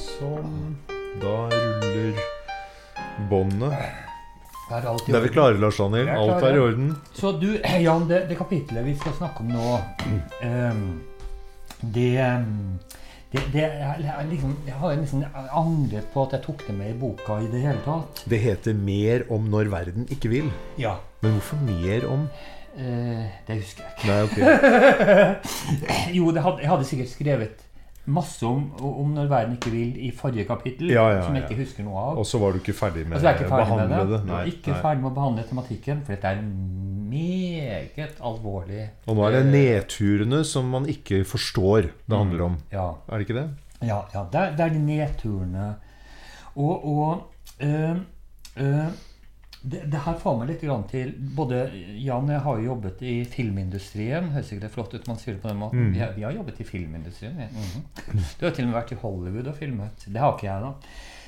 Sånn. Da ruller båndet. Er alt i Det er vi orden? klare, Lars Daniel. Vi er Alt er i orden. Så du, Jan, det, det kapitlet vi skal snakke om nå ehm, Det ehm, det, det jeg, jeg, liksom, jeg har liksom angret på at jeg tok det med i boka i det hele tatt. Det heter 'Mer om når verden ikke vil'. Ja. Men hvorfor mer om eh, det husker jeg ikke. Nei, ok. Jo, det hadde, jeg hadde sikkert skrevet masse om, om når verden ikke vil i forrige kapittel, Ja, ja, som jeg ikke husker noe av. Og så var du ikke ferdig med ikke å ferdig med det. behandle det. Nei, ikke nei. ferdig med å behandle tematikken, for dette er meget alvorlig. Og nå er det nedturene som man ikke forstår det handler om. Ja, Er det ikke det? ja, ja det, er, det er de nedturene. Og, og øh, øh, det, det her får meg litt grann til Både Jan og jeg har jo jobbet i filmindustrien. Høres ikke det flott ut man sier det på den måten? Mm. Vi, har, vi har jobbet i filmindustrien. vi. -hmm. Du har til og med vært i Hollywood og filmet. Det har ikke jeg, da.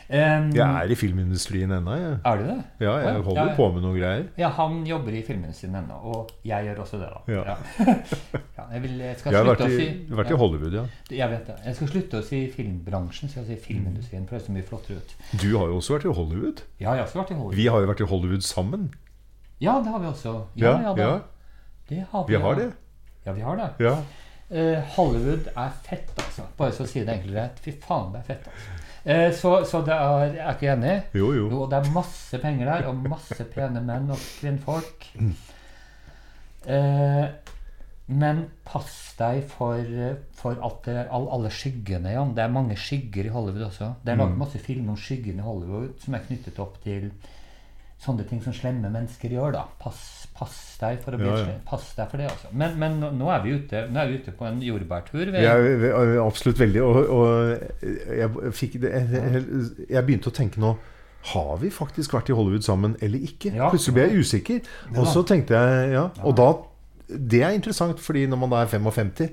Um, Jeg er i filmindustrien ennå, jeg. Er du det? Ja, jeg holder ja. på med noen greier. Ja, han jobber i filmindustrien ennå. Og jeg gjør også det, da. Ja. Ja, jeg, vil, jeg Jeg har vært i, si vært i Hollywood, ja. Jeg vet det. Jeg skal slutte å si filmbransjen, så jeg si filmindustrien. For det er så mye flottere ut. Du har jo også vært i Hollywood. Ja, jeg har også vært i Hollywood. Vi har jo vært i Hollywood sammen. Ja, det har vi også. Ja, ja, da. ja. Det har vi, Vi har ja. det. Ja, vi har det. Ja. Uh, Hollywood er fett, altså. Bare så å si det enkelt rett. Fy faen, det er fett, altså. Eh, så, så det er Jeg er ikke enig. Jo, jo. Jo, det er masse penger der, og masse pene menn og kvinnfolk. Eh, men pass deg for, for at det, all, alle skyggene, Jan. Det er mange skygger i Hollywood også. Det er laget masse filmer om skyggene i Hollywood som er knyttet opp til sånne ting som slemme mennesker gjør. da. Pass, pass deg for å bli Ja, ja. Pass deg for det, altså. Men, men nå, nå, er vi ute, nå er vi ute på en jordbærtur. vi. er, vi er absolutt veldig. Og, og jeg, fikk det, jeg, jeg begynte å tenke nå Har vi faktisk vært i Hollywood sammen eller ikke? Ja. Plutselig ble jeg usikker. Og så tenkte jeg ja. Og da Det er interessant, fordi når man da er 55,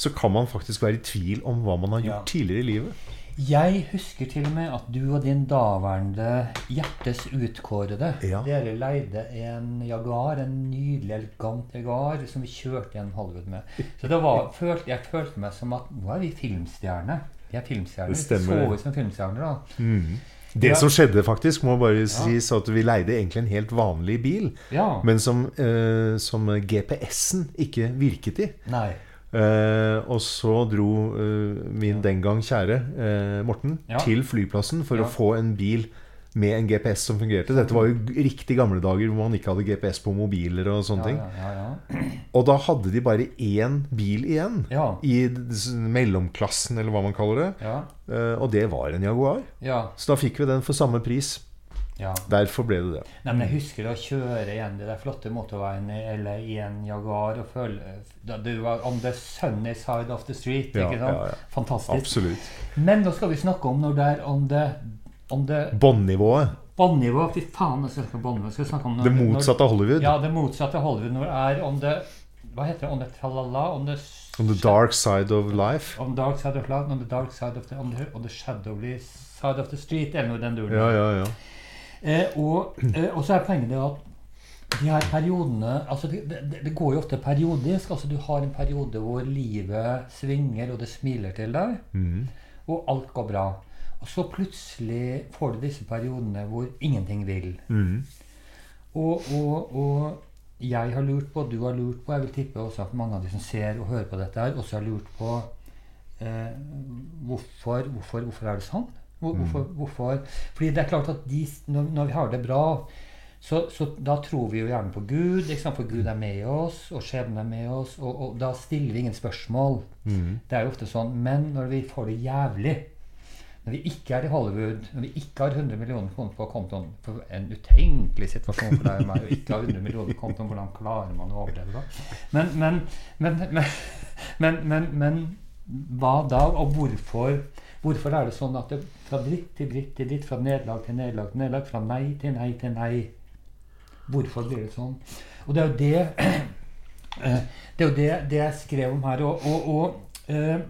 så kan man faktisk være i tvil om hva man har gjort tidligere i livet. Jeg husker til og med at du og din daværende hjertes utkårede Ja. Dere leide en Jaguar, en nydelig, elegant Jaguar, som vi kjørte gjennom Hollywood med. Så det var, jeg følte meg som at nå er vi filmstjerner. Vi er filmstjerner. Det stemmer. Så ut som filmstjerner, da. Det som skjedde, faktisk, må bare sies at vi leide egentlig en helt vanlig bil, Ja. men som, eh, som GPS-en ikke virket i. Nei. Eh, og så dro eh, min den gang kjære eh, Morten Ja. til flyplassen for Ja. å få en bil med en GPS som fungerte. Dette var jo riktig gamle dager hvor man ikke hadde GPS på mobiler og sånne Ja, ting. ja, ja, ja. Og da hadde de bare én bil igjen i mellomklassen, eller hva man kaller det. Ja. Eh, og det var en Jaguar. ja, Så da fikk vi den for samme pris. Ja. Derfor ble det det. Nei, men jeg husker å kjøre igjen de der flotte motorveiene eller i en Jaguar og føle da Du var on the sunny side of the street. Ja, ikke sant? ja, ja. Fantastisk. Absolutt. Men nå skal vi snakke om når det er on the, on the Båndnivået. båndnivå. Fy faen, jeg skal snakke om båndnivå. Skal snakke om når, Det motsatte av Hollywood. Ja, det motsatte av Hollywood. Når det er on the Hva heter det? On the tralala? On the, On the dark side of life. on the dark side of life? On the dark side of the On the, on the shadowy side of the street? Eller noe i den duren. Ja, ja, ja. Eh, og, eh, og så er poenget det at de her periodene altså det, det, det går jo ofte periodisk. altså Du har en periode hvor livet svinger, og det smiler til deg. mm. Og alt går bra. Og så plutselig får du disse periodene hvor ingenting vil. Mm. Og, og, og jeg har lurt på, du har lurt på, jeg vil tippe også at mange av de som ser og hører på dette, her, også har lurt på eh, hvorfor, hvorfor, hvorfor er det sånn? Hvor, hvorfor, hvorfor? Fordi det er klart at de, når, vi har det bra, så, så da tror vi jo gjerne på Gud, for Gud er med oss, og skjebnen er med oss, og, og da stiller vi ingen spørsmål. Det er jo ofte sånn. Men når vi får det jævlig, når vi ikke er i Hollywood, når vi ikke har 100 millioner kroner på kontoen for En utenkelig situasjon for deg og meg å ikke ha 100 millioner på kontoen. Hvordan klarer man å overleve da? Men, men, men, men, men, men, men hva da, og hvorfor? Hvorfor er det sånn at det fra dritt til dritt til dritt, fra nederlag til nederlag til nederlag, fra nei til nei til nei Hvorfor blir det sånn? Og det er jo det eh, Det er jo det, det jeg skrev om her. Og, og, og eh,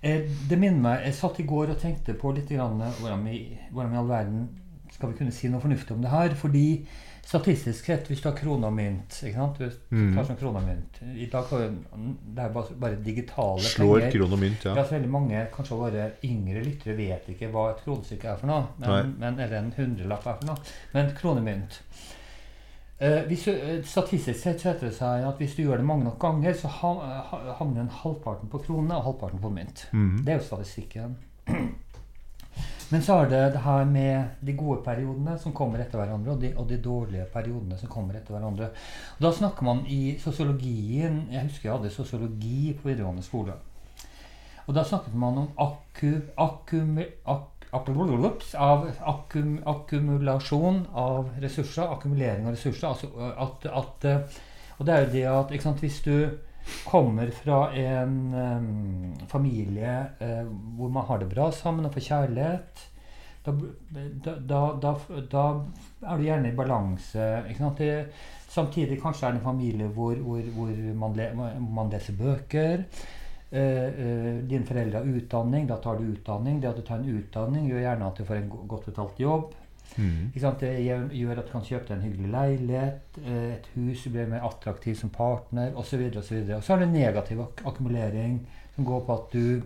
eh, det minner meg Jeg satt i går og tenkte på litt grann hvordan, vi, hvordan i all verden skal vi kunne si noe fornuftig om det her. Fordi statistisk sett, hvis du har krone og mynt ikke sant? Hvis du Mm. tar sånn krone og mynt, I dag har det er bare, bare digitale Slår penger. kron og mynt, ja. Ja, så veldig mange, kanskje våre yngre lyttere, vet ikke hva et kronestykke er for noe. Men, men, eller en hundrelapp er for noe. Men kronemynt eh, hvis eh, Statistisk sett så heter det seg at hvis du gjør det mange nok ganger, så ha- ha- havner den halvparten på krone og halvparten på mynt. Mm. Det er jo statistikken. Men så er det det her med de gode periodene som kommer etter hverandre, og de, og de dårlige periodene som kommer etter hverandre. Og da snakker man i sosiologien Jeg husker jeg hadde sosiologi på videregående skole. Og da snakket man om akku, akkum, ak, av akkum, akkumulasjon av ressurser. Akkumulering av ressurser. Altså at, at, eh, og det er jo det at sant, hvis du kommer fra en um, familie uh, hvor man har det bra sammen og får kjærlighet, da, da, da, da, er du gjerne i balanse. Det, samtidig kanskje er det en familie hvor, hvor, hvor man, le, man leser bøker. Uh, uh, dine foreldre har utdanning, da tar du utdanning. Det at du tar en utdanning, gjør gjerne at du får en godt betalt jobb. Sant? Det gjør, at du kan kjøpe deg en hyggelig leilighet, eh, et hus, du blir mer attraktiv som partner osv. Og, så videre. og så er det negativ ak akkumulering, som går på at du,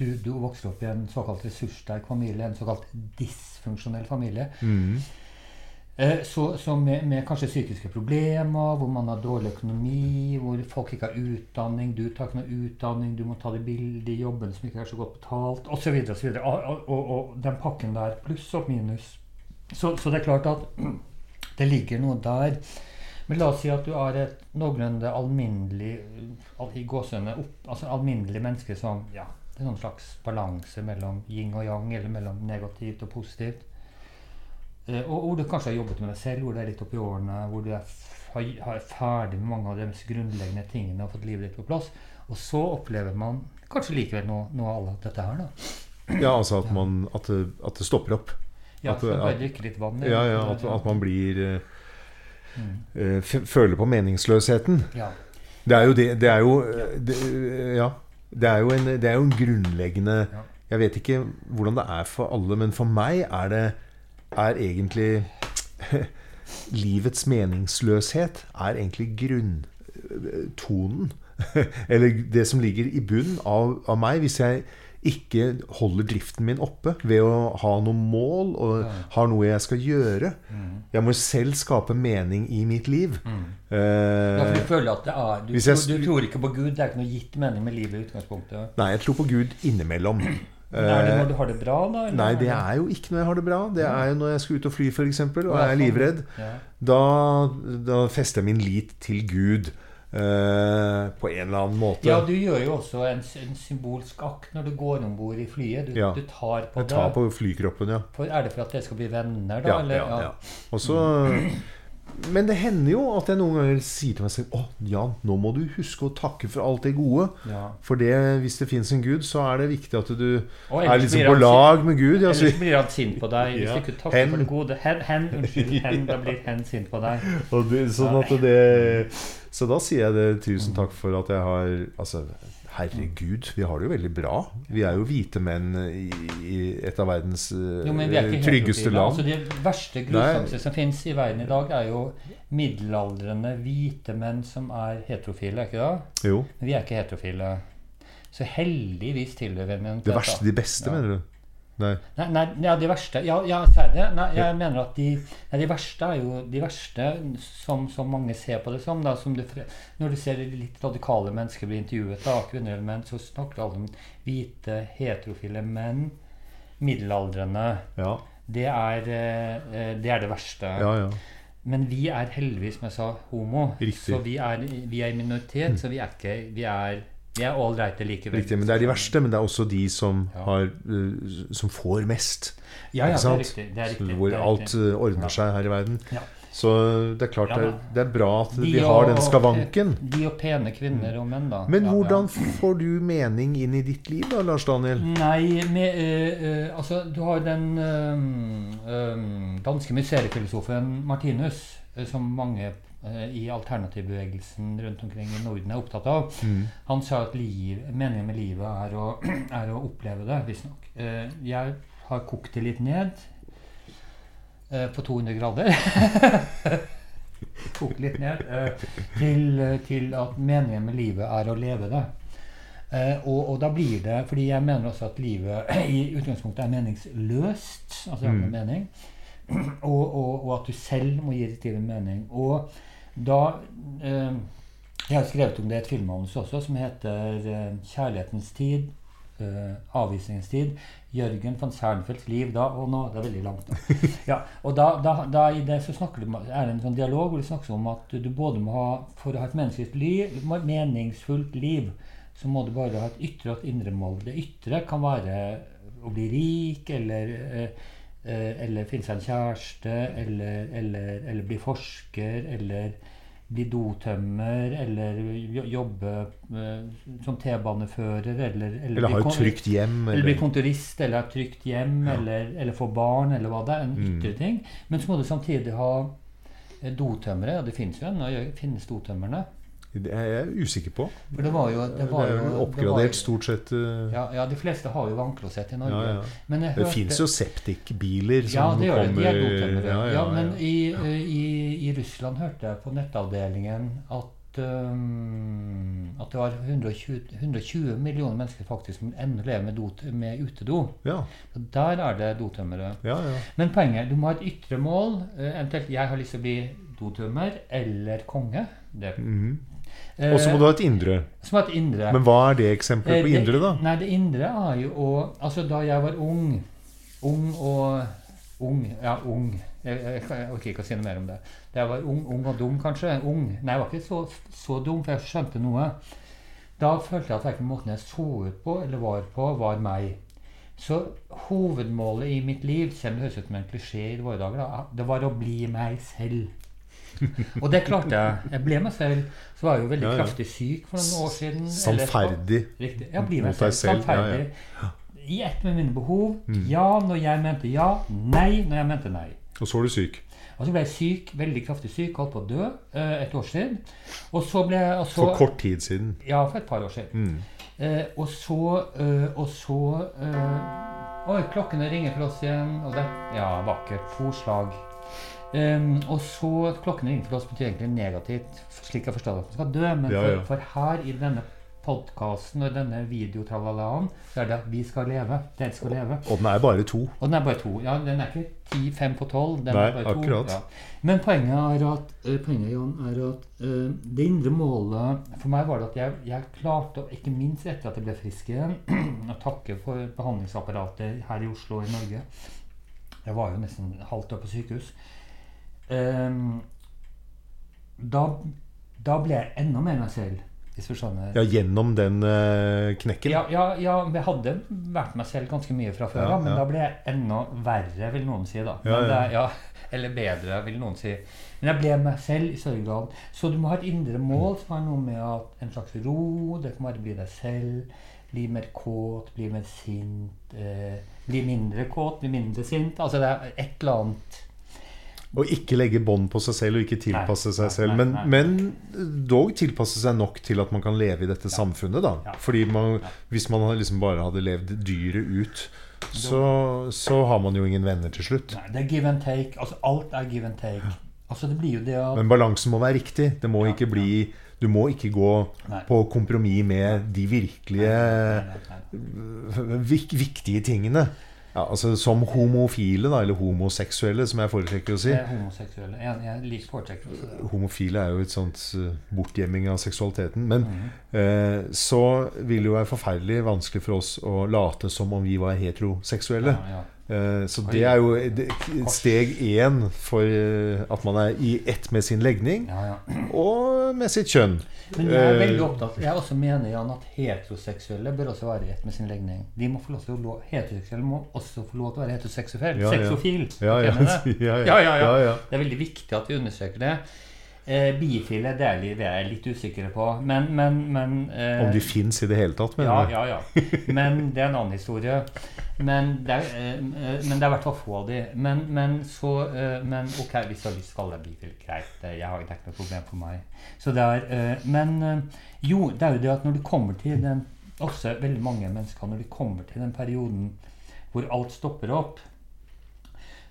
du, du vokser opp i en såkalt ressurssterk familie, en såkalt dysfunksjonell familie. Mm. Eh, så så med, med kanskje psykiske problemer, hvor man har dårlig økonomi, hvor folk ikke har utdanning, du tar ikke noe utdanning, du må ta de bildet i jobben som ikke er så godt betalt, osv. Og, og, og, og den pakken der, pluss og minus. Så, så det er klart at det ligger noe der. Men la oss si at du er et noenlunde alminnelig i gåsene, opp, altså alminnelig menneske som ja, det er en slags balanse mellom yin og yang, eller mellom negativt og positivt. Eh, og hvor du kanskje har jobbet med deg selv, hvor du er litt oppi årene, hvor du er, har ferdig med mange av de mest grunnleggende tingene og fått livet ditt på plass. Og så opplever man kanskje likevel noe, noe av alt dette her, da. Ja, altså at, man, at, det, at det stopper opp. Ja, At så bare at- drikke litt vann. Ja, ja, at, at man blir eh, Mm. eh, Føler på meningsløsheten. Ja. Det er jo det, det er jo eh, det, Ja. Det er jo en, det er jo en grunnleggende. Jeg vet ikke hvordan det er for alle, men for meg er det er egentlig Livets meningsløshet er egentlig grunntonen. Eller det som ligger i bunnen av, av meg, hvis jeg ikke holder driften min oppe ved å ha noen mål og Ja. har noe jeg skal gjøre. Mm. Jeg må selv skape mening i mitt liv. Mm. Ja, Eh, du føler at det er du, jeg du tror ikke på Gud. Det er ikke noe gitt mening med livet i utgangspunktet. nei, jeg tror på Gud innimellom. Men er det Eh, når du har det bra, da? eller Nei, det det- er jo ikke når jeg har det bra. Det er jo når jeg skal ut og fly, f.eks., og jeg er sånn. livredd. Da, da fester jeg min lit til Gud eh, på en eller annen måte. ja, du gjør jo også en, en symbolsk akt når du går om bord i flyet. Du, Ja. du tar på jeg tar det. på flykroppen, ja. For, er det for at dere skal bli venner, da? Ja, eller? ja, ja. Og så Men det hender jo at jeg noen ganger sier til meg selv Å, Jan, nå må du huske å takke for alt det gode. Ja. For det, hvis det fins en Gud, så er det viktig at du Og er liksom på lag med Gud. Ja, Ellers blir han sint på deg hvis du ikke takker Hen. for det gode. Hen, hen unnskyld. Hen, da blir hen sint på deg. det, sånn at det Så da sier jeg det. Tusen takk for at jeg har Altså, herregud, vi har det jo veldig bra. Vi er jo hvite menn i, i et av verdens eh, Jo, tryggeste land. Altså, det verste grusomste som finnes i verden i dag, er jo middelaldrende hvite menn som er heterofile. er ikke det? Jo. Men vi er ikke heterofile. Så heldigvis tilhører vi en. Det verste, de beste, Ja. mener du? Nei. Nei, nei, ja, de verste Ja, ja det. Nei, jeg mener at de, nei, de verste er jo de verste som, som mange ser på det som. Da, som du, når du ser litt radikale mennesker bli intervjuet, da, kvinner eller menn, så snakker alle om hvite, heterofile menn. Middelaldrende. Ja. Det er, eh, det er det verste. Ja, ja. Men vi er heldigvis, som jeg sa, homo. Riktig. Så vi er, vi er minoritet, så vi er ikke Vi er, vi er ålreite likevel. Riktig. Men det er de verste, men det er også de som, Ja. har, eh, som får mest. Ja, ja, det er riktig. Det er riktig Hvor det er alt riktig. eh, ordner seg her i verden. Ja. Så det er klart Ja, det, er, bra at De vi har den skavanken. De og pene kvinner og menn, da. Men Ja, hvordan ja. får du mening inn i ditt liv da, Lars Daniel? Nei, med, uh, uh, altså Du har den uh, danske museefilosofen Martinus, som mange i alternativbevegelsen rundt omkring i Norden er opptatt av. Mm. Han sa at liv, meningen med livet er å, er å oppleve det, visstnok. Eh, jeg har kokt det litt ned. eh, på 200 grader kokt litt ned. eh, til, til at meningen med livet er å leve det. Eh, og, og da blir det Fordi jeg mener også at livet i utgangspunktet er meningsløst. Altså Mm. mening. Og, og, og at du selv må gi ditt liv en mening. Og da eh, Jeg har skrevet om det i et filmmanus også, som heter eh, 'Kjærlighetens tid'. eh, 'Avvisningens tid'. Jørgen von Sernfelds liv da og nå. Det er veldig langt. Da. Ja, og da, da, da i det så snakker du, er det en sånn dialog hvor det snakkes om at du både må ha For å ha et menneskelig liv, meningsfullt liv, så må du bare ha et ytre og et indre mål. Det ytre kan være å bli rik, eller, eh, eller finne seg en kjæreste, eller, eller, eller bli forsker, eller bli dotømmer, eller jobbe eh, som T-banefører, eller, eller, Eller ha et trygt hjem. eller bli kontorist, eller ha et trygt hjem, eller, eller få barn, eller hva det er. En Mm. ytre ting. Men så må du samtidig ha eh, dotømmere. Ja, det finnes jo ennå. gjør- Finnes dotømmerne? Det er jeg usikker på. For det var jo Det, Det er jo, var oppgradert jo- stort sett. eh, Ja, ja, de fleste har jo vannklosett i Norge. Ja, ja. Det hørte- fins jo septikbiler ja, det gjør det. De kommer ja, men i, eh, i, i Russland hørte jeg på nettavdelingen at um, at det var 120, 120 millioner mennesker faktisk som ennå lever med, dot, med utedo. ja, der er det dotømmere. ja, ja. Men poenget du må ha et ytre mål. eventuelt jeg har lyst til å bli dotømmer eller konge. Det, mm eh, Og så må du ha et indre. som et indre. Men hva er det eksempelet Eh, på indre, da? Nei, det indre er jo å Altså, da jeg var ung Ung og Ung. Ja, ung. Jeg, jeg, jeg orker ikke å si noe mer om det. Da jeg var ung, ung og dum, kanskje. Ung. Nei, jeg var ikke så, så dum, for jeg skjønte noe. Da følte jeg at verken måten jeg så ut på eller var på, var meg. Så hovedmålet i mitt liv, selv om det høres ut som en klisjé i våre dager, da, det var å bli meg selv. Og det klarte jeg. Jeg ble meg selv. Så var jeg jo veldig Ja, ja. kraftig syk for noen år siden. Sannferdig. Riktig. Ja, bli meg selv. selv, ja, Sannferdig. I ett med mine behov. Ja når jeg mente ja. Nei når jeg mente nei. Og så var du syk. Og så ble jeg syk, veldig kraftig syk, holdt på å dø eh, et år siden. Og så ble jeg og så, For kort tid siden. Ja, for et par år siden. Mm. Eh, og så eh, Og så eh, Oi, klokkene ringer for oss igjen. Og det Ja, vakkert. To Em, og så Klokkene ringer for oss betyr egentlig negativt, slik jeg forstår at man skal dø. Men Ja, for, ja. for her i denne podkasten og denne videotralalaen, så er det at vi skal leve. Dere skal leve. Og den er bare to. Og den er bare to. Ja, den er ikke ti, fem på tolv. Den Nei, er bare to. akkurat. Ja. Men poenget er at, eh, poenget, Jan, er at uh, det indre målet For meg var det at jeg, jeg klarte, ikke minst etter at jeg ble frisk igjen, å takke for behandlingsapparatet her i Oslo og i Norge. Jeg var jo nesten halvt år på sykehus. Ehm, da, da ble jeg enda mer meg selv. Ja, gjennom den uh, knekken. Ja, ja, ja, jeg hadde vært meg selv ganske mye fra før Ja, av, men da ble jeg enda verre, vil noen si. da. Det, ja. er- eller bedre, vil noen si. Men jeg ble meg selv i større grad. Så du må ha et indre mål som har noe med at en slags ro. Det kan bare bli deg selv. Bli mer kåt, bli mer sint. Eh, bli mindre kåt, bli mindre sint. Altså det er et eller annet Og ikke legge bånd på seg selv og ikke tilpasse Nei, seg selv. nei, Men, nei. men dog tilpasse seg nok til at man kan leve i dette samfunnet. da Ja. Fordi man, hvis man liksom bare hadde levd dyret ut, så, så har man jo ingen venner til slutt. Nei, det er give and take. Altså alt er give and take. Altså det blir jo det at Men balansen må være riktig. Det må Ja, ikke bli Du må ikke gå Nei. på kompromiss med de virkelige Nei, nei, nei. vik, viktige tingene. Ja, altså Som homofile, da, eller homoseksuelle, som jeg foretrekker å si. Homoseksuelle. Jeg, jeg liker foretrekker også det. Homofile er jo et sånt eh, bortgjemming av seksualiteten. Men Mhm. eh, så vil det jo være forferdelig vanskelig for oss å late som om vi var heteroseksuelle. Ja, ja. Eh, så det er jo steg én for eh, at man er i ett med sin legning Ja, ja. og med sitt kjønn. Men jeg er Eh, veldig opptatt Jeg også mener Jan, at heteroseksuelle bør også være i ett med sin legning. De må få lov til å lov, Heteroseksuelle må også få lov til å være heteroseksuelle. Ja, ja. Seksofil. Ja, ja, det? ja, Ja, ja, ja. ja. Det er veldig viktig at vi understreker det. Eh, bifile det er, det er jeg litt usikker på. Men, men, men eh, Om de fins i det hele tatt, mener du? ja, ja. Men det er en annen historie. Men det er, eh, men det er i hvert fall få av de. Men, men så eh, Men ok, hvis du har lyst, skal jeg bifile. Greit. Jeg har, det er ikke noe problem for meg. Så det er, eh, men eh, jo, det er jo det at når du kommer til den Også veldig mange mennesker, når de kommer til den perioden hvor alt stopper opp,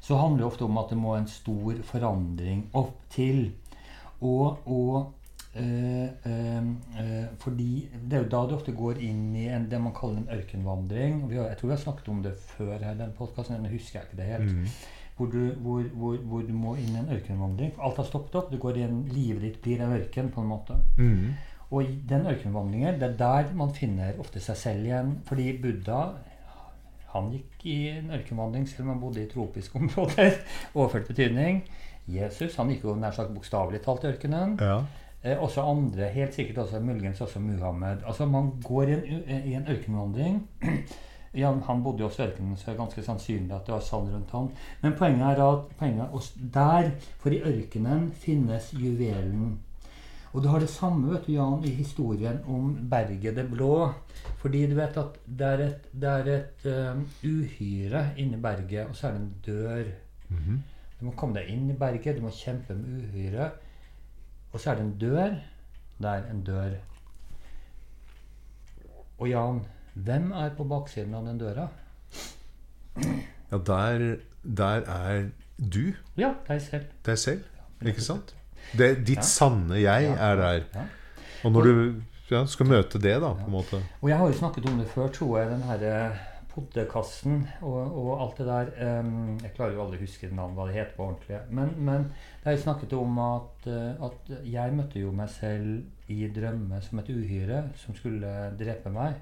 så handler det ofte om at det må en stor forandring opp til. Og, og eh, eh, eh, fordi det er jo da du ofte går inn i en, det man kaller en ørkenvandring. Vi har, jeg tror vi har snakket om det før her den podkasten, jeg husker jeg ikke det helt. Mm. Hvor, du, hvor, hvor, hvor du må inn i en ørkenvandring. Alt har stoppet opp. Du går i livet ditt blir en ørken, på en måte. Mm. Og i den ørkenvandringen, det er der man finner ofte seg selv igjen. Fordi Buddha han gikk i en ørkenvandring selv om han bodde i tropiske områder. Overført betydning. Jesus han gikk jo nær sagt bokstavelig talt i ørkenen. Ja. Eh, også andre, helt sikkert også muligens også Muhammed. Altså Man går i en, i en ørkenvandring. Ja, han bodde jo også i ørkenen, så det er ganske sannsynlig at det var sand rundt han. Men poenget er at poenget er der, for i ørkenen finnes juvelen. Og du har det samme vet du, Jan, i historien om berget det blå. Fordi du vet at det er et, det er et um, uhyre inni berget, og så er det en dør. Mhm. Du må komme deg inn i berget, du må kjempe med uhyret. Og så er det en dør. Der en dør. Og Jan, hvem er på baksiden av den døra? ja, der, der er du Ja, deg selv. deg selv. Ikke sant? Det, ditt Ja. sanne jeg er der. Ja. Og når du ja, skal møte det, da, på en måte Og jeg har jo snakket om det før, tror jeg, den herre poddekassen og, og alt det der. um, jeg klarer jo aldri å huske navnet, hva det heter på ordentlig. Men, men det er jo snakket om at, eh, at jeg møtte jo meg selv i drømme som et uhyre som skulle drepe meg.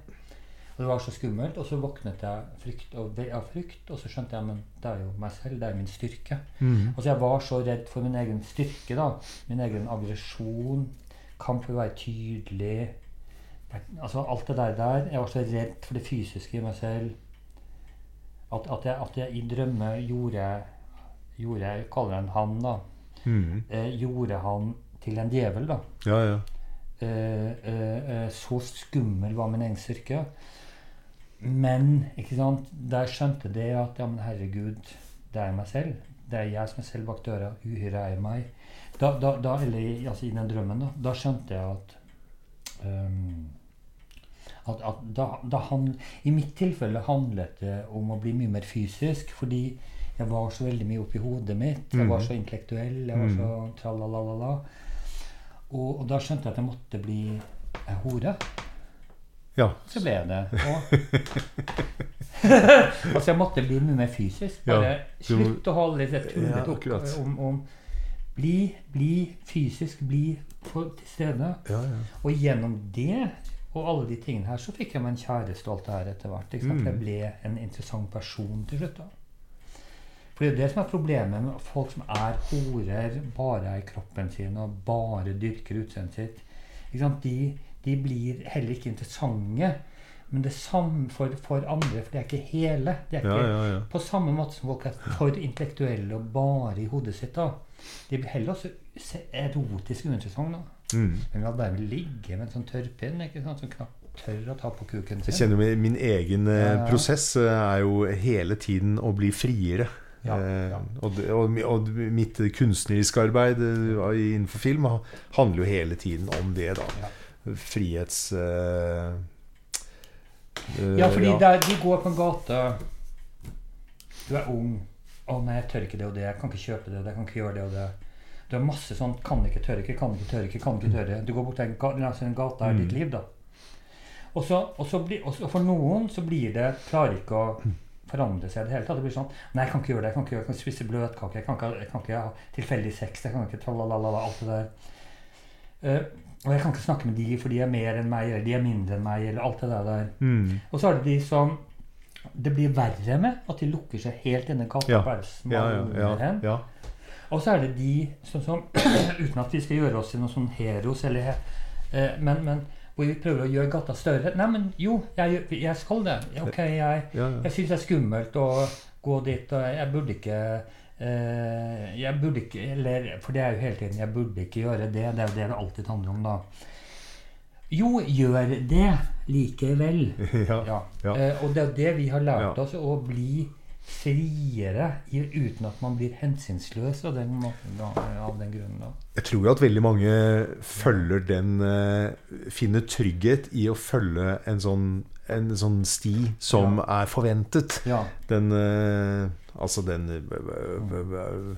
Og det var så skummelt. Og så våknet jeg frykt og, av frykt, og så skjønte jeg men det er jo meg selv, det er min styrke. Mm. Altså Jeg var så redd for min egen styrke, da. Min egen aggresjon. Kamp for å være tydelig. Altså Alt det der der. Jeg var så redd for det fysiske i meg selv. At, at, jeg, at jeg i drømme gjorde Gjorde Jeg kaller han han, da. Mm. Eh, gjorde han til en djevel, da. Ja, ja. Eh, eh, eh, så skummel var min egen styrke. Men ikke sant, der skjønte det at ja, men herregud, det er meg selv. Det er jeg som er selv bak døra. Uhyret er meg. Da, da, da, eller altså, i den drømmen, da, da skjønte jeg at ehm, at, at da, da han, I mitt tilfelle handlet det om å bli mye mer fysisk. Fordi jeg var så veldig mye oppi hodet mitt. Jeg var Mhm. så intellektuell. Jeg var så tralalala. Og, og da skjønte jeg at jeg måtte bli hore. ja. Så ble jeg det. Altså jeg måtte bli mye mer fysisk. Ja, Bare må- slutt å holde litt Ja, tullete opp ja, om, om bli, bli fysisk, bli til stede. ja, ja. Og gjennom det og alle de tingene her, så fikk jeg meg en kjæreste og alt det her etter hvert. Ikke sant? Mm. Jeg ble en interessant person til slutt. da. For det er det som er problemet med folk som er horer, bare er i kroppen sin og bare dyrker utseendet sitt. Ikke? De, de blir heller ikke interessante. Men det samme for, for andre, for de er ikke hele. De er ja, ikke ja, ja. på samme måte som folk er for intellektuelle og bare i hodet sitt. da. De blir heller også erotisk uinteressante. Da. Men Men hadde bare ligge med en sånn tørrpinn ikke sant, som knapt tør å ta på kuken sin. Jeg kjenner min, min egen eh, Ja, prosess eh, er jo hele tiden å bli friere. Ja, Eh, ja. Og, og, og mitt kunstneriske arbeid eh, innenfor film handler jo hele tiden om det, da. Ja. Frihets... eh, eh, Ja, fordi der de går på en gate Du er ung. 'Å nei, jeg tør ikke det og det. Jeg kan ikke kjøpe det. Jeg kan ikke gjøre det og det.' Du har masse sånn 'kan ikke, tør ikke, kan ikke, tør ikke', kan ikke tørre. Du går bort til en gata langs en gate er Mm. ditt liv, da. Og så, og så bli, og for noen så blir det Klarer ikke å forandre seg i det hele tatt. Det blir sånn 'Nei, jeg kan ikke gjøre det. Jeg kan ikke, jeg kan spise bløtkake. Jeg kan ikke, jeg kan ikke ha tilfeldig sex. Jeg kan ikke tralalala, alt det der.' Uh, og jeg kan ikke snakke med de, for de er mer enn meg, eller de er mindre enn meg, eller alt det der. Mm. Og så er det de som det blir verre med at de lukker seg helt inne i gata. Ja. Ja, ja, ja, ja. Og så er det de som, som uten at vi skal gjøre oss til noen sånn heros, eller, eh, men, men hvor vi prøver å gjøre gata større. Nei, men jo, jeg, jeg skal det. Ok, jeg, jeg syns det er skummelt å gå dit, og jeg burde ikke eh, Jeg burde ikke Eller For det er jo hele tiden Jeg burde ikke gjøre det. Det er jo det det alltid handler om, da. Jo, gjør det likevel. ja. Ja. Ja. Eh, og det er det vi har lært Ja. oss, å bli friere uten at man blir hensynsløs av den, av den grunnen. Da. Jeg tror at veldig mange følger den eh, Finner trygghet i å følge en sånn en sånn sti som er forventet. Ja. Den eh, Altså den eh, eh,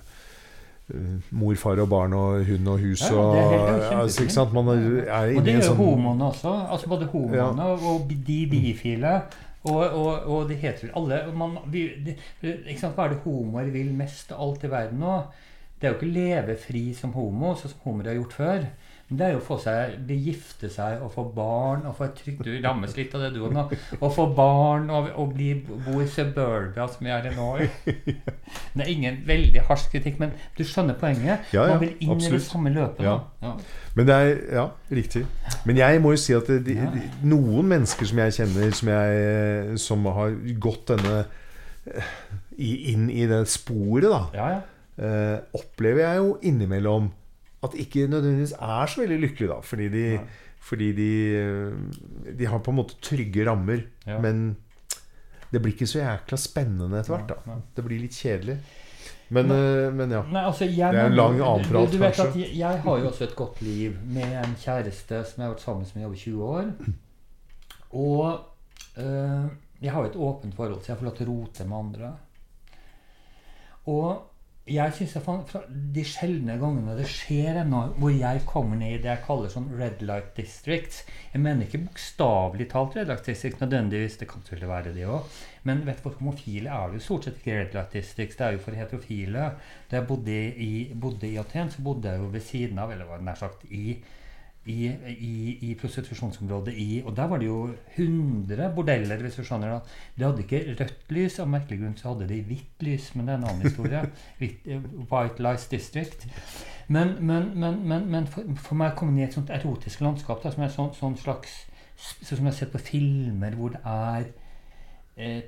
Mor, far og barn og hund og hus Ja, og det er altså, Ikke sant? Man er, er Og det gjør sånn homoene også. Altså både homoene og de bifile. Og, og, og det heter vel Alle man, vi, det, ikke sant? Hva er det homoer vil mest av alt i verden nå? Det er jo ikke leve fri som homo, sånn som homoer har gjort før. Men det er jo å få seg, De gifte seg og få barn og få et trygt Du rammes litt av det, du nå. Å få barn og, og bli, bo i suburbia, som vi er i nå. Det er ingen veldig harsk kritikk, men du skjønner poenget. Ja, ja, Man vil inn i det samme løpet. Ja. Ja. Men det er Ja, riktig. Men jeg må jo si at det, de, de, noen mennesker som jeg kjenner, som, jeg, som har gått denne i, inn i det sporet, da, Ja, ja. eh, opplever jeg jo innimellom at ikke nødvendigvis er så veldig lykkelige, da. Fordi de, fordi de, de har på en måte trygge rammer. Ja. Men det blir ikke så jækla spennende etter hvert. Da nei. Det blir litt kjedelig. Men, eh, men ja. Nei, altså, jeg Det er en lang avprat, du- du vet kanskje. jeg, jeg har jo også et godt liv med en kjæreste som jeg har vært sammen med i over 20 år. Og eh, jeg har jo et åpent forhold, så jeg får lov til å rote med andre. Og jeg synes jeg fant, De sjeldne gangene det skjer ennå, hvor jeg kommer ned i det jeg kaller sånn red light district Jeg mener ikke bokstavelig talt red light district nødvendigvis, det kan selvfølgelig være det òg. Men vet du, hva? homofile er jo stort sett ikke red light districts. Det er jo for heterofile. Da jeg bodde i, bodde i Aten, så bodde jeg jo ved siden av, eller nær sagt i i, i, i prostitusjonsområdet i Og der var det jo 100 bordeller, hvis du skjønner. da. De hadde ikke rødt lys, av merkelig grunn så hadde de hvitt lys, men det er en annen historie. Eh, White Lies District. Men, men, men, men, men for, for meg komme inn i et sånt erotisk landskap, da, som er sånn, sånn slags Sånn som jeg har sett på filmer hvor det er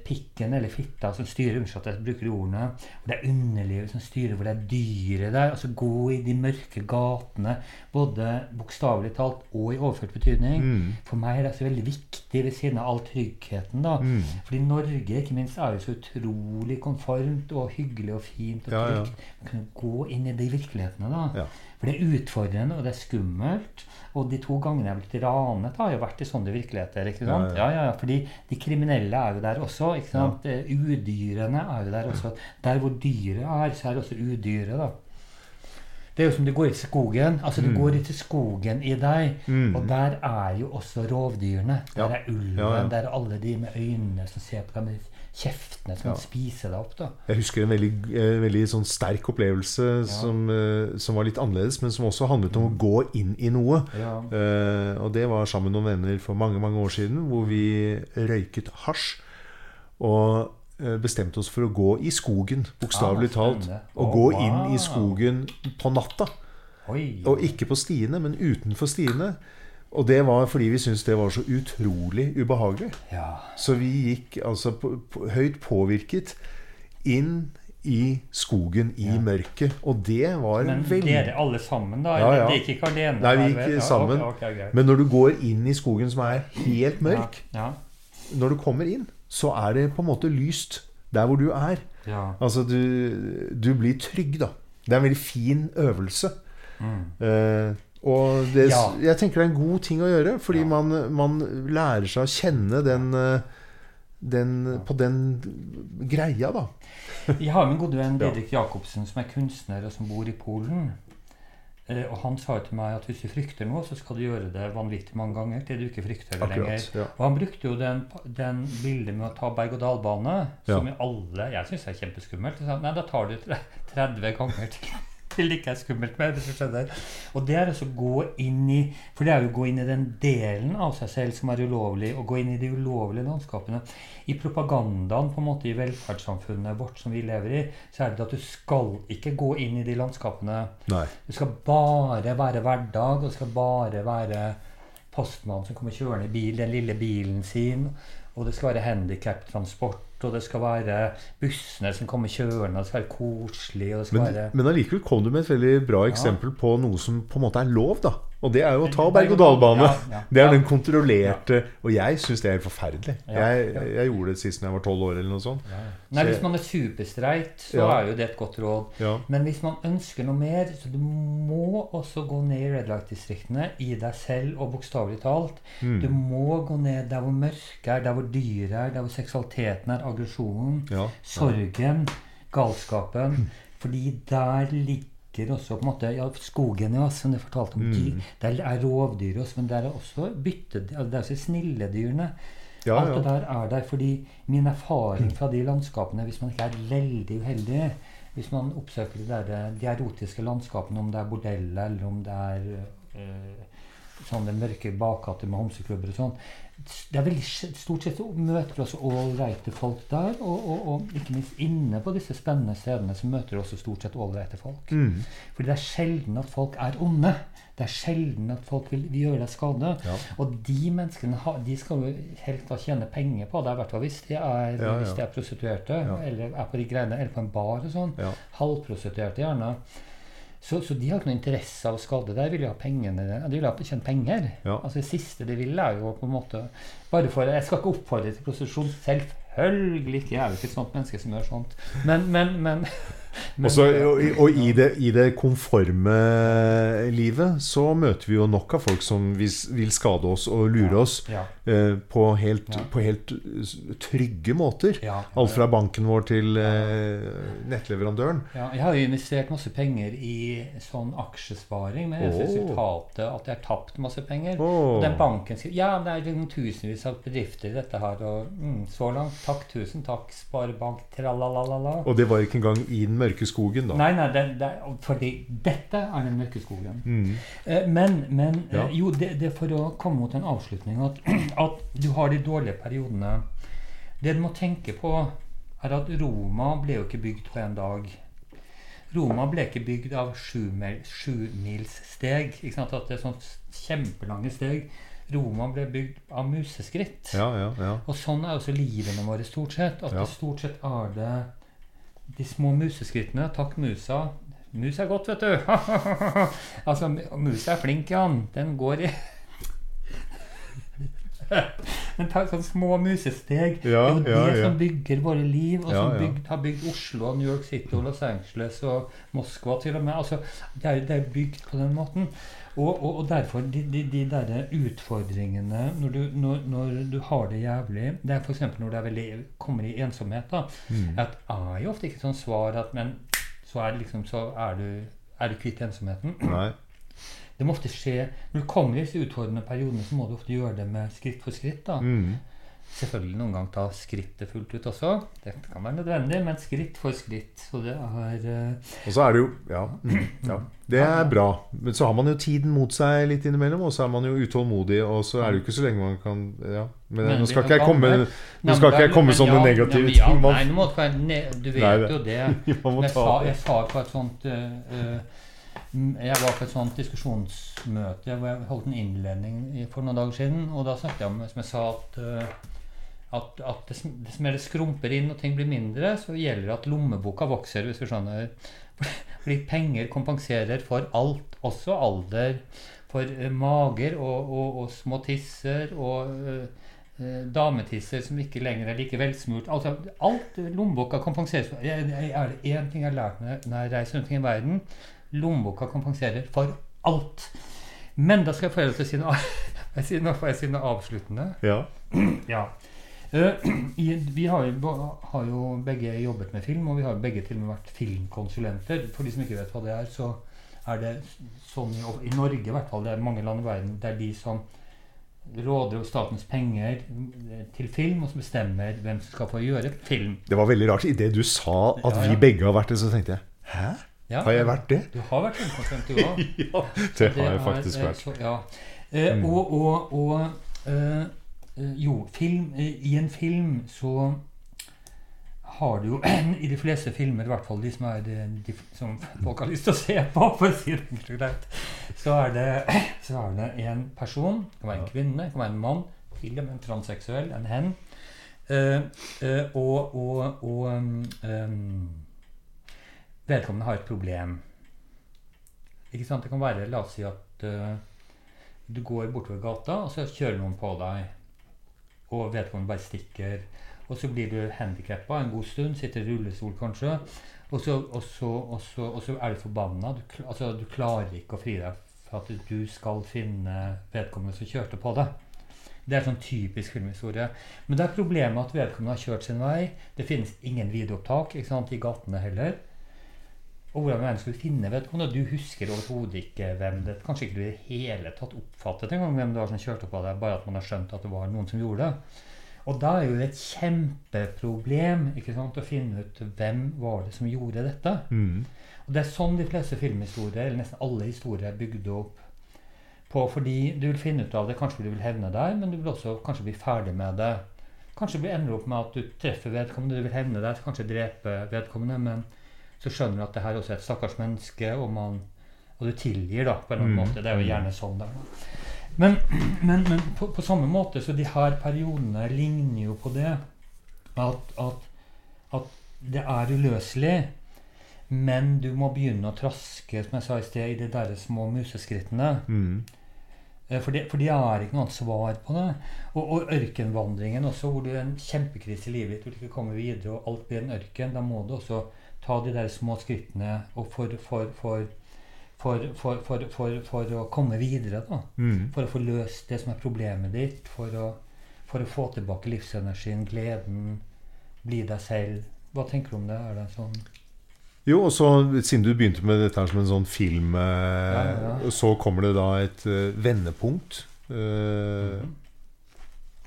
pikken eller fitta som styrer, unnskyld at jeg bruker de ordene, hvor det er underlivet som styrer, hvor det er dyret der. Altså gå i de mørke gatene, både bokstavelig talt og i overført betydning. Mm. For meg er det så veldig viktig ved siden av all tryggheten. da. Mm. Fordi Norge ikke minst er jo så utrolig konformt og hyggelig og fint og Ja, ja. Man kunne gå inn i de virkelighetene. da. Ja. For det er utfordrende, og det er skummelt. Og de to gangene jeg har blitt ranet, har jo vært i sånne virkeligheter. ikke sant? Ja, Ja, ja, Fordi de kriminelle er jo der også. ikke sant? Eh, Udyrene er jo der også. Der hvor dyret er, så er det også udyret. da. Det er jo som du går i skogen. altså Du Mm. går ikke skogen i deg. Mm. Og der er jo også rovdyrene. Der er ulven, Ja, ja. der er alle de med øynene som ser på deg med kjeftene som Ja. spiser spise deg opp. da. Jeg husker en veldig, eh, veldig sånn sterk opplevelse som, eh, som var litt annerledes, men som også handlet om å gå inn i noe. Eh, og det var sammen med noen venner for mange mange år siden, hvor vi røyket hasj. Og eh, bestemte oss for å gå i skogen, bokstavelig talt. Og gå inn i skogen på natta. Og ikke på stiene, men utenfor stiene. Og det var fordi vi syntes det var så utrolig ubehagelig. Så vi gikk altså høyt påvirket inn i skogen i Ja. mørket. Og det var Men veldig dere alle sammen, da? Ja, ja. Det gikk ikke alene? Nei, vi gikk? Ja, sammen. Okay, okay. Men når du går inn i skogen som er helt mørk, Ja. når du kommer inn, så er det på en måte lyst der hvor du er. ja. Altså, du, du blir trygg, da. Det er en veldig fin øvelse. Mm. Eh, og det, Ja. jeg tenker det er en god ting å gjøre, fordi Ja. man, man lærer seg å kjenne den, eh, den på den greia, da. Jeg har en god venn. Didrik Jacobsen, som er kunstner og som bor i Polen. Eh, og han sa jo til meg at hvis du frykter noe, så skal du gjøre det vanvittig mange ganger til du ikke frykter det lenger. Ja. Og han brukte jo den, den bildet med å ta berg-og-dal-bane, som ja. alle Jeg syns er kjempeskummelt. Så Nei, da tar du 30 ganger til det ikke er skummelt mer. hvis du skjønner. Og det er også å gå inn i For det er jo å gå inn i den delen av seg selv som er ulovlig, og gå inn i de ulovlige landskapene. I propagandaen på en måte i velferdssamfunnet vårt som vi lever i, så er det at du skal ikke gå inn i de landskapene. Nei. Du skal bare være hverdag, og du skal bare være postmannen som kommer kjørende i bil, den lille bilen sin. Og det skal være handikaptransport, og det skal være bussene som kommer kjørende, og det skal være koselig, skal Men, være men allikevel kom du med et veldig bra eksempel på noe som på en måte er lov, da. Og det er jo å ta berg-og-dal-bane. Ja, ja, Det er den kontrollerte Og jeg syns det er forferdelig. Jeg, jeg gjorde det sist når jeg var tolv år, eller noe sånt. Nei, Hvis man er superstreit, så er jo det et godt råd. Men hvis man ønsker noe mer, så du må også gå ned i red light-distriktene i deg selv, og bokstavelig talt. Mm. Du må gå ned der hvor mørket er, der hvor dyret er, der hvor seksualiteten er, aggresjonen, sorgen, galskapen. Fordi der ligger også på en måte ja, skogen ja, som du fortalte om. Mm. Dyr, der er rovdyr også, men der er også bytte, altså det er også snilledyrene. Ja, Alt det der er der fordi min erfaring fra de landskapene, hvis man ikke er veldig uheldig Hvis man oppsøker de, der, de erotiske landskapene, om det er bordeller eller om det er øh, sånne mørke bakgater med homseklubber og sånn det er veldig, Stort sett møter også ålreite folk der. Og, og, og ikke minst inne på disse spennende stedene så møter også stort sett ålreite folk. Mm. Fordi det er sjelden at folk er onde. Det er sjelden at folk vil, vil gjøre deg skade. Ja. Og de menneskene ha, de skal jo helt da tjene penger på det, i hvert fall hvis de er, Ja, ja. Hvis de er prostituerte, eller er på de greiene, eller på en bar og sånn. Halvprostituerte gjerne. Så, så de har ikke noe interesse av å skade deg. De vil jo ha pengene De vil ha tjent penger. Ja. Altså Det siste de vil, er jo på en måte Bare for Jeg skal ikke oppfordre til prostitusjon. Selvfølgelig ikke. Jeg er jo ikke et sånt menneske som gjør sånt. Men, men, men, men Og, og, og i, det, i det konforme livet så møter vi jo nok av folk som vil, skade oss og lure oss ja, eh, på, helt, Ja. på helt trygge måter. ja, Alt fra banken vår til uh, nettleverandøren. Ja, jeg har jo investert masse penger i sånn aksjesparing med det Åh. resultatet at jeg har tapt masse penger. Oh. Og den banken sier ja, det er liksom tusenvis av bedrifter dette her, og mm, så langt, takk, tusen takk, sparebank, tralalala. Og det var ikke engang i den mørke skogen, da. Nei, nei, det, det, fordi dette er den mørke skogen. Mm. Eh, Men, men Ja. eh, jo, det, det er for å komme mot en avslutning at, at du har de dårlige periodene. Det du må tenke på, er at Roma ble jo ikke bygd på en dag. Roma ble ikke bygd av sjumil- sjumilssteg. Ikke sant? At det er sånn kjempelange steg. Roma ble bygd av museskritt. Ja, ja, ja. Og sånn er også livene våre stort sett. At Ja. det stort sett er det de små museskrittene. Takk, musa. Mus er godt, vet du. altså, musa er flink, Jan. Den går i Men ta sånne små musesteg. Ja, det er jo det ja. som bygger våre liv, og som bygd, har bygd Oslo og New York City og Los Angeles og Moskva til og med. Altså, det, er, det er bygd på den måten. Og, og, og derfor de, de, de der utfordringene når du, når, når du har det jævlig Det er f.eks. når du veldig, kommer i ensomhet. da, Mm. at er jo ofte ikke sånn svar at Men så er, det liksom, så er du, er du kvitt ensomheten. Nei. Det må ofte skje Når du kommer i disse utfordrende periodene, så må du ofte gjøre det med skritt for skritt. da. Mm. Selvfølgelig noen gang ta skrittet fullt ut også. Det kan være nødvendig, men skritt for skritt. Så det er uh... Og så er det jo ja, ja. Det er bra. Men så har man jo tiden mot seg litt innimellom, og så er man jo utålmodig, og så er det jo ikke så lenge man kan ja. Men, Men nå skal ikke jeg komme, nå skal ikke jeg komme men sånne ja, negative ja, Nei, må det du vet Nei, det- jo det. Jeg sa, jeg sa på et sånt eh, Jeg var på et sånt diskusjonsmøte hvor jeg holdt en innledning for noen dager siden. Og da snakket jeg om som jeg sa at, eh, at, at det, det som det skrumper inn og ting blir mindre, så gjelder det at lommeboka vokser, hvis du skjønner. Fordi penger kompenserer for alt, også alder. For uh, mager og, og, og små tisser og uh, dametisser som ikke lenger er like velsmurt. Altså, alt lommeboka kompenserer for. Er det én ting jeg har lært når jeg reiser rundt i verden? Lommeboka kompenserer for alt. Men da skal jeg få lov til å si noe, si noe avsluttende. Ja. Ja. Eh, vi har jo, har jo begge jobbet med film, og vi har begge til og med vært filmkonsulenter. For de som ikke vet hva det er, så er det sånn i, i Norge i hvert fall, det er mange land i verden, det er de som råder over statens penger eh, til film, og som bestemmer hvem som skal få gjøre film. Det var veldig rart. Idet du sa at Ja, vi begge har vært det, så tenkte jeg Hæ? Ja, Har jeg vært det? Du har vært filmkonsulent, du òg. Ja, det har jeg faktisk vært. Så, ja. Eh, Mm. Og, og, og eh, eh, Jo, film, eh, i en film så har du jo I de fleste filmer, i hvert fall de som, er, eh, de, som folk har lyst til å se på, for å si det og greit, så er det, så er det en person, det kan være en kvinne, det kan være en mann, til og med en transseksuell, en hen, eh, eh, og, og, og um, vedkommende har et problem. Ikke sant? Det kan være, la oss si at uh, du går bortover gata, og så kjører noen på deg, og vedkommende bare stikker. Og så blir du handikappa en god stund, sitter i rullestol kanskje, og så, og så, og så, og så er du forbanna. Du, altså, du klarer ikke å fri deg for at du skal finne vedkommende som kjørte på deg. Det er sånn typisk filmhistorie. Men det er problemet at vedkommende har kjørt sin vei. Det finnes ingen videoopptak ikke sant, i gatene heller. Og hvordan verden skulle finne vedkommende? Du husker overhodet ikke hvem det Kanskje ikke du i det hele tatt oppfattet engang hvem det var som kjørte på deg, bare at man har skjønt at det var noen som gjorde det. Og da er jo det et kjempeproblem ikke sant, å finne ut hvem var det som gjorde dette. Mm. Og det er sånn de fleste filmhistorier, eller nesten alle historier, er bygd opp på. Fordi du vil finne ut av det, kanskje du vil hevne deg, men du vil også kanskje bli ferdig med det. Kanskje du ender opp med at du treffer vedkommende, du vil hevne deg, kanskje drepe vedkommende, men så skjønner du at det her også er et stakkars menneske, og, man, og du tilgir da, på en eller annen Mm. måte. Det er jo gjerne sånn der. da. Men, men, men på, på samme måte, så de her periodene ligner jo på det at, at, at det er uløselig. Men du må begynne å traske som jeg sa i sted, i de der små museskrittene. Mm. Eh, For det, for de har ikke noe annet svar på det. Og, og ørkenvandringen også, hvor du er en kjempekrise i livet ditt, hvor du ikke kommer videre, og alt blir en ørken. Da må du også ta de der små skrittene og for, for, for, for, for, for, for, å komme videre. da. Mm. For å få løst det som er problemet ditt. For å, for å få tilbake livsenergien, gleden, bli deg selv. Hva tenker du om det? Er det sånn Jo, og så siden du begynte med dette her som en sånn film, eh, Ja, ja. så kommer det da et eh, vendepunkt. Eh, Mhm.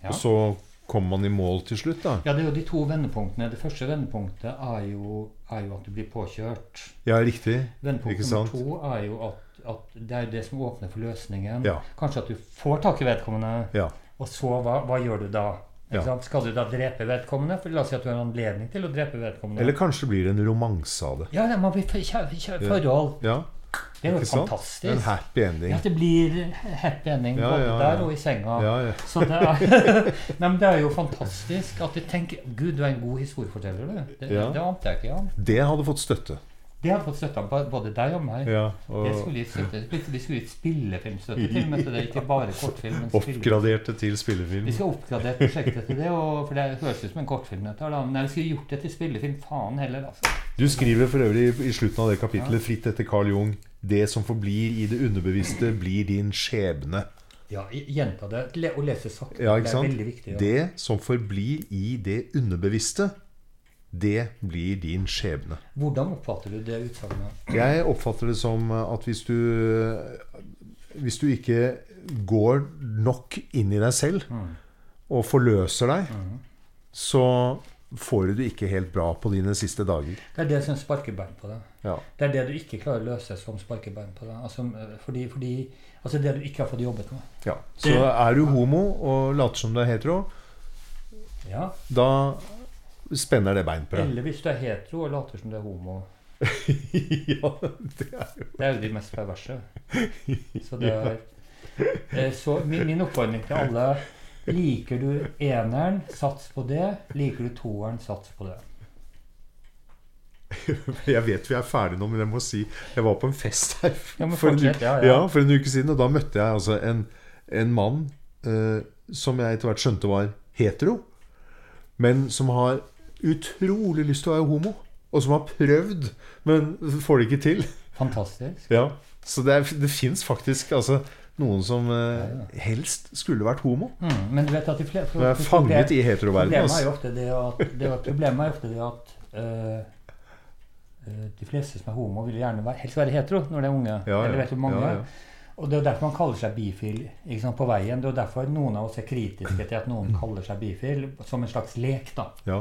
Ja. Og så kommer man i mål til slutt, da. Ja, det er jo de to vendepunktene. Det første vendepunktet er jo, er jo at du blir påkjørt. Ja, riktig. Vendepunkt Ikke nummer sant? to er jo at, at det er det som åpner for løsningen. Ja. Kanskje at du får tak i vedkommende, Ja. og så hva, hva gjør du da? Ja. Skal du da drepe vedkommende? For La oss si at du har anledning til å drepe vedkommende. Eller kanskje blir det en romanse av det. Ja, man blir forhold. Ja, Det er jo fantastisk. En happy ending. Ja, det blir happy ending Ja, både ja, ja. der og i senga. Ja, ja. Så det er, Nei, men det er jo fantastisk at du tenker Gud, du er en god historieforteller, du. Det, det ante jeg ikke, Ja. Det hadde fått støtte. Det hadde fått støtte av både deg og meg. Ja, Det skulle gitt støtte. Vi skulle gitt spillefilmstøtte til men det er Ikke bare kortfilm, men oppgraderte til spillefilm. Vi skal oppgradere prosjektet til det, og, for det høres ut som en kortfilm. Dette. Men jeg skulle gjort det til spillefilm. Faen heller, altså. Du skriver for øvrig i slutten av det kapitlet, fritt etter Carl Jung Det som forblir i det underbevisste, blir din skjebne. Ja, gjenta det. Og lese sakte. Ja, det er veldig viktig. Ja. Det som forblir i det underbevisste, det blir din skjebne. Hvordan oppfatter du det utsagnet? Jeg oppfatter det som at hvis du Hvis du ikke går nok inn i deg selv Mm. og forløser deg, Mhm. så får du ikke helt bra på dine siste dager. Det er det som sparker bein på deg. Ja. Det er det du ikke klarer å løse som sparker bein på deg. Altså, eh, fordi, fordi, altså det du ikke har fått jobbet med. ja. Så er du homo og later som du er hetero, Ja. da spenner det bein på deg. Eller hvis du er hetero og later som du er homo. ja, det er jo Det er jo de mest perverse. Så det er Eh, Så min, min oppfordring til alle Liker du eneren, sats på det. Liker du toeren, sats på det. Jeg vet vi er ferdige nå, men jeg må si Jeg var på en fest her Ja, for, ja, ja, ja. for en uke siden, og da møtte jeg altså en, en mann eh, som jeg etter hvert skjønte var hetero, men som har utrolig lyst til å være homo. Og som har prøvd, men får det ikke til. Fantastisk. Ja, Så det, er- det fins faktisk altså, noen som eh, helst skulle vært homo. Mm, men du vet at de flere for, er fanget i heteroverdenen. Problemet Altså. problemet er ofte det at uh, de fleste som er homo, vil gjerne være, helst være hetero når de er unge. Ja, Eller vet du mange? Ja, ja. Og det er derfor man kaller seg bifil sant, på veien. Det er derfor noen av oss er kritiske til at noen kaller seg bifil, som en slags lek. da. Ja.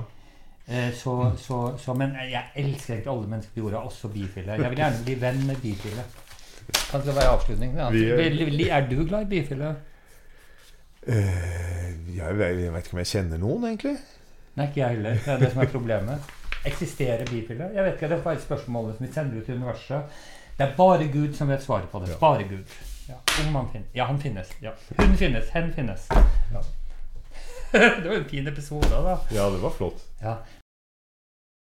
Eh, Så, så, så, men jeg elsker egentlig alle mennesker på jorda, også bifile. Jeg vil gjerne bli venn med bifile. Kan det være avslutning? Ja. Vi er- du glad i bifile? Uh, jeg, vet, jeg vet ikke om jeg kjenner noen, egentlig. Nei, ikke jeg heller. Det er det som er problemet. Eksisterer bifile? Jeg vet ikke, Det er bare et spørsmål som vi sender ut til universet. Det er bare Gud som vet svaret på det. Ja. Bare Gud. Ja, om han finnes. Ja, han finnes. Ja. Hun finnes. Hen finnes. Ja. det var en fin episode, da. Ja, det var flott. Ja,